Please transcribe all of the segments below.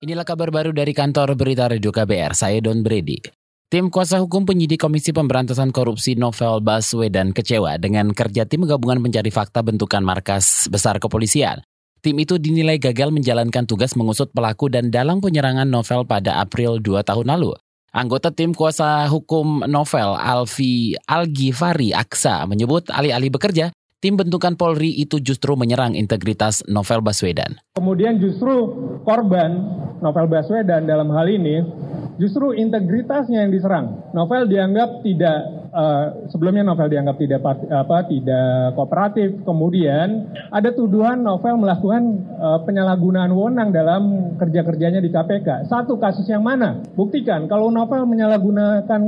Inilah kabar baru dari kantor berita Radio KBR, saya Don Brady. Tim kuasa hukum penyidik Komisi Pemberantasan Korupsi Novel Baswedan kecewa dengan kerja tim gabungan pencari fakta bentukan markas besar kepolisian. Tim itu dinilai gagal menjalankan tugas mengusut pelaku dan dalang penyerangan Novel pada April 2 tahun lalu. Anggota tim kuasa hukum Novel, Alfi Algifari Aksa, menyebut alih-alih bekerja, tim bentukan Polri itu justru menyerang integritas Novel Baswedan. Kemudian justru korban Novel Baswedan dalam hal ini justru integritasnya yang diserang. Novel dianggap tidak uh, sebelumnya Novel dianggap tidak apa tidak kooperatif. Kemudian ada tuduhan Novel melakukan uh, penyalahgunaan wewenang dalam kerja-kerjanya di KPK. Satu kasus yang mana? Buktikan kalau Novel menyalahgunakan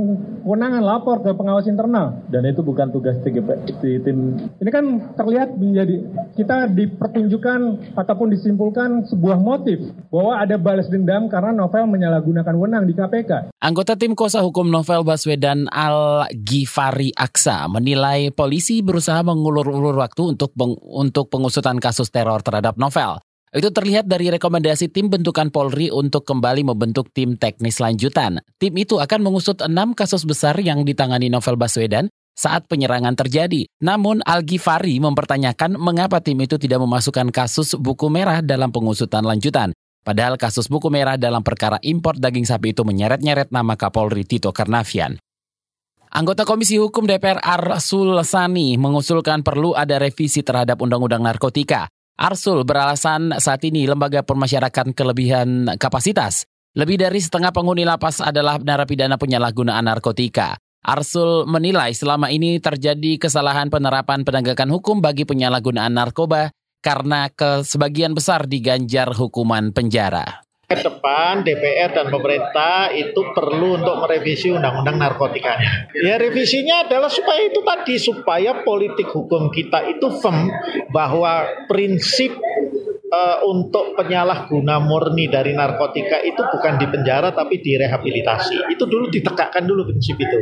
kewenangan lapor ke pengawas internal dan itu bukan tugas tim. Ini kan terlihat menjadi kita dipertunjukkan ataupun disimpulkan sebuah motif bahwa ada balas dendam karena Novel menyalahgunakan wewenang di KPK. Anggota tim kuasa hukum Novel Baswedan Al Gifari Aksa menilai polisi berusaha mengulur-ulur waktu untuk peng untuk pengusutan kasus teror terhadap novel. Itu terlihat dari rekomendasi tim bentukan Polri untuk kembali membentuk tim teknis lanjutan. Tim itu akan mengusut enam kasus besar yang ditangani Novel Baswedan saat penyerangan terjadi. Namun Al-Ghifari mempertanyakan mengapa tim itu tidak memasukkan kasus buku merah dalam pengusutan lanjutan. Padahal kasus buku merah dalam perkara impor daging sapi itu menyeret-nyeret nama Kapolri Tito Karnavian. Anggota Komisi Hukum DPR Arsul Sani mengusulkan perlu ada revisi terhadap Undang-Undang Narkotika. Arsul beralasan saat ini lembaga permasyarakatan kelebihan kapasitas. Lebih dari setengah penghuni lapas adalah narapidana penyalahgunaan narkotika. Arsul menilai selama ini terjadi kesalahan penerapan penegakan hukum bagi penyalahgunaan narkoba karena ke sebagian besar diganjar hukuman penjara ke depan DPR dan pemerintah itu perlu untuk merevisi undang-undang narkotikanya. Ya revisinya adalah supaya itu tadi supaya politik hukum kita itu firm bahwa prinsip uh, untuk penyalahguna murni dari narkotika itu bukan di penjara tapi direhabilitasi. Itu dulu ditegakkan dulu prinsip itu,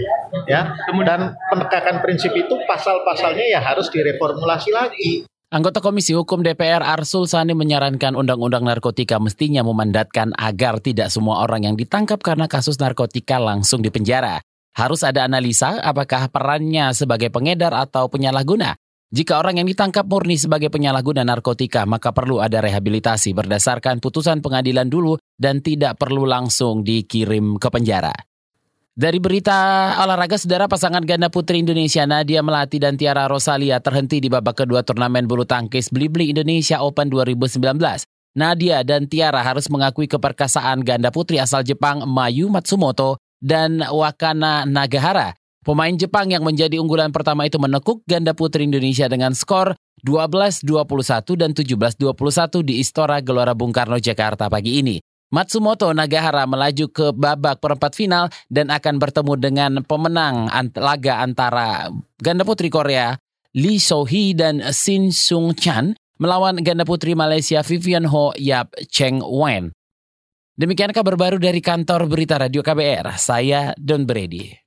ya. Dan penegakan prinsip itu pasal-pasalnya ya harus direformulasi lagi. Anggota Komisi Hukum DPR Arsul Sani menyarankan Undang-Undang Narkotika mestinya memandatkan agar tidak semua orang yang ditangkap karena kasus narkotika langsung dipenjara. Harus ada analisa apakah perannya sebagai pengedar atau penyalahguna. Jika orang yang ditangkap murni sebagai penyalahguna narkotika, maka perlu ada rehabilitasi berdasarkan putusan pengadilan dulu dan tidak perlu langsung dikirim ke penjara. Dari berita olahraga, saudara pasangan ganda putri Indonesia Nadia Melati dan Tiara Rosalia terhenti di babak kedua turnamen bulu tangkis Blibli Indonesia Open 2019. Nadia dan Tiara harus mengakui keperkasaan ganda putri asal Jepang Mayu Matsumoto dan Wakana Nagahara. Pemain Jepang yang menjadi unggulan pertama itu menekuk ganda putri Indonesia dengan skor 12-21 dan 17-21 di Istora Gelora Bung Karno Jakarta pagi ini. Matsumoto Nagahara melaju ke babak perempat final dan akan bertemu dengan pemenang laga antara ganda putri Korea Lee So-hee dan Shin Sung-chan melawan ganda putri Malaysia Vivian Ho Yap Cheng Wen. Demikian kabar baru dari kantor berita Radio KBR. Saya Don Brady.